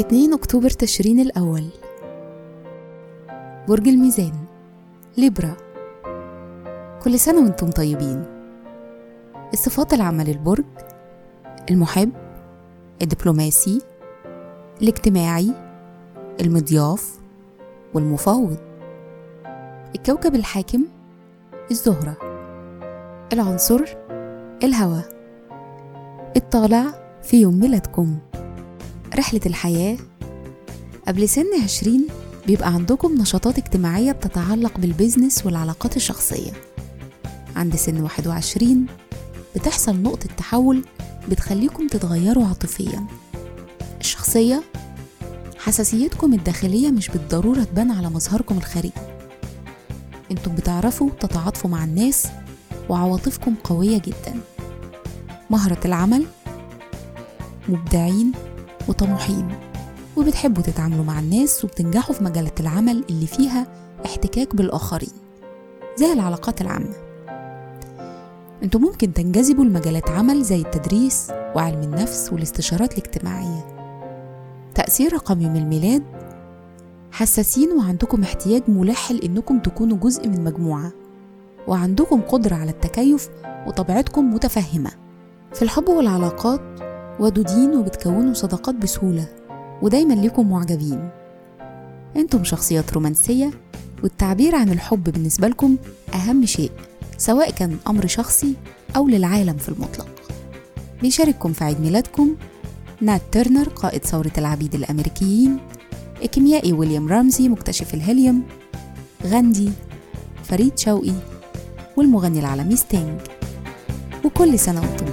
اتنين أكتوبر تشرين الأول. برج الميزان ليبرا. كل سنة وأنتم طيبين. الصفات العامة للبرج المحب الدبلوماسي الاجتماعي المضياف والمفاوض. الكوكب الحاكم الزهرة. العنصر الهواء الطالع في يوم ميلادكم. رحلة الحياة. قبل سن عشرين بيبقى عندكم نشاطات اجتماعية بتتعلق بالبيزنس والعلاقات الشخصية. عند سن واحد وعشرين بتحصل نقطة تحول بتخليكم تتغيروا عاطفيا. الشخصية حساسيتكم الداخلية مش بالضرورة تبان على مظهركم الخارجي. أنتم بتعرفوا تتعاطفوا مع الناس وعواطفكم قوية جدا. مهرة العمل مبدعين وطموحين وبتحبوا تتعاملوا مع الناس وبتنجحوا في مجالات العمل اللي فيها احتكاك بالآخرين. زي العلاقات العامة. أنتوا ممكن تنجذبوا لمجالات عمل زي التدريس وعلم النفس والاستشارات الاجتماعية. تأثير رقم يوم الميلاد حساسين وعندكم احتياج ملح لإنكم تكونوا جزء من مجموعة. وعندكم قدرة على التكيف وطبيعتكم متفهمة. في الحب والعلاقات ودودين وبتكونوا صداقات بسهولة ودايما ليكم معجبين. أنتم شخصيات رومانسية والتعبير عن الحب بالنسبة لكم أهم شيء سواء كان أمر شخصي أو للعالم في المطلق. بيشارككم في عيد ميلادكم نات تيرنر قائد ثورة العبيد الأمريكيين الكيميائي ويليام رامزي مكتشف الهيليوم غاندي فريد شوقي والمغني العالمي ستينج وكل سنة وأنتم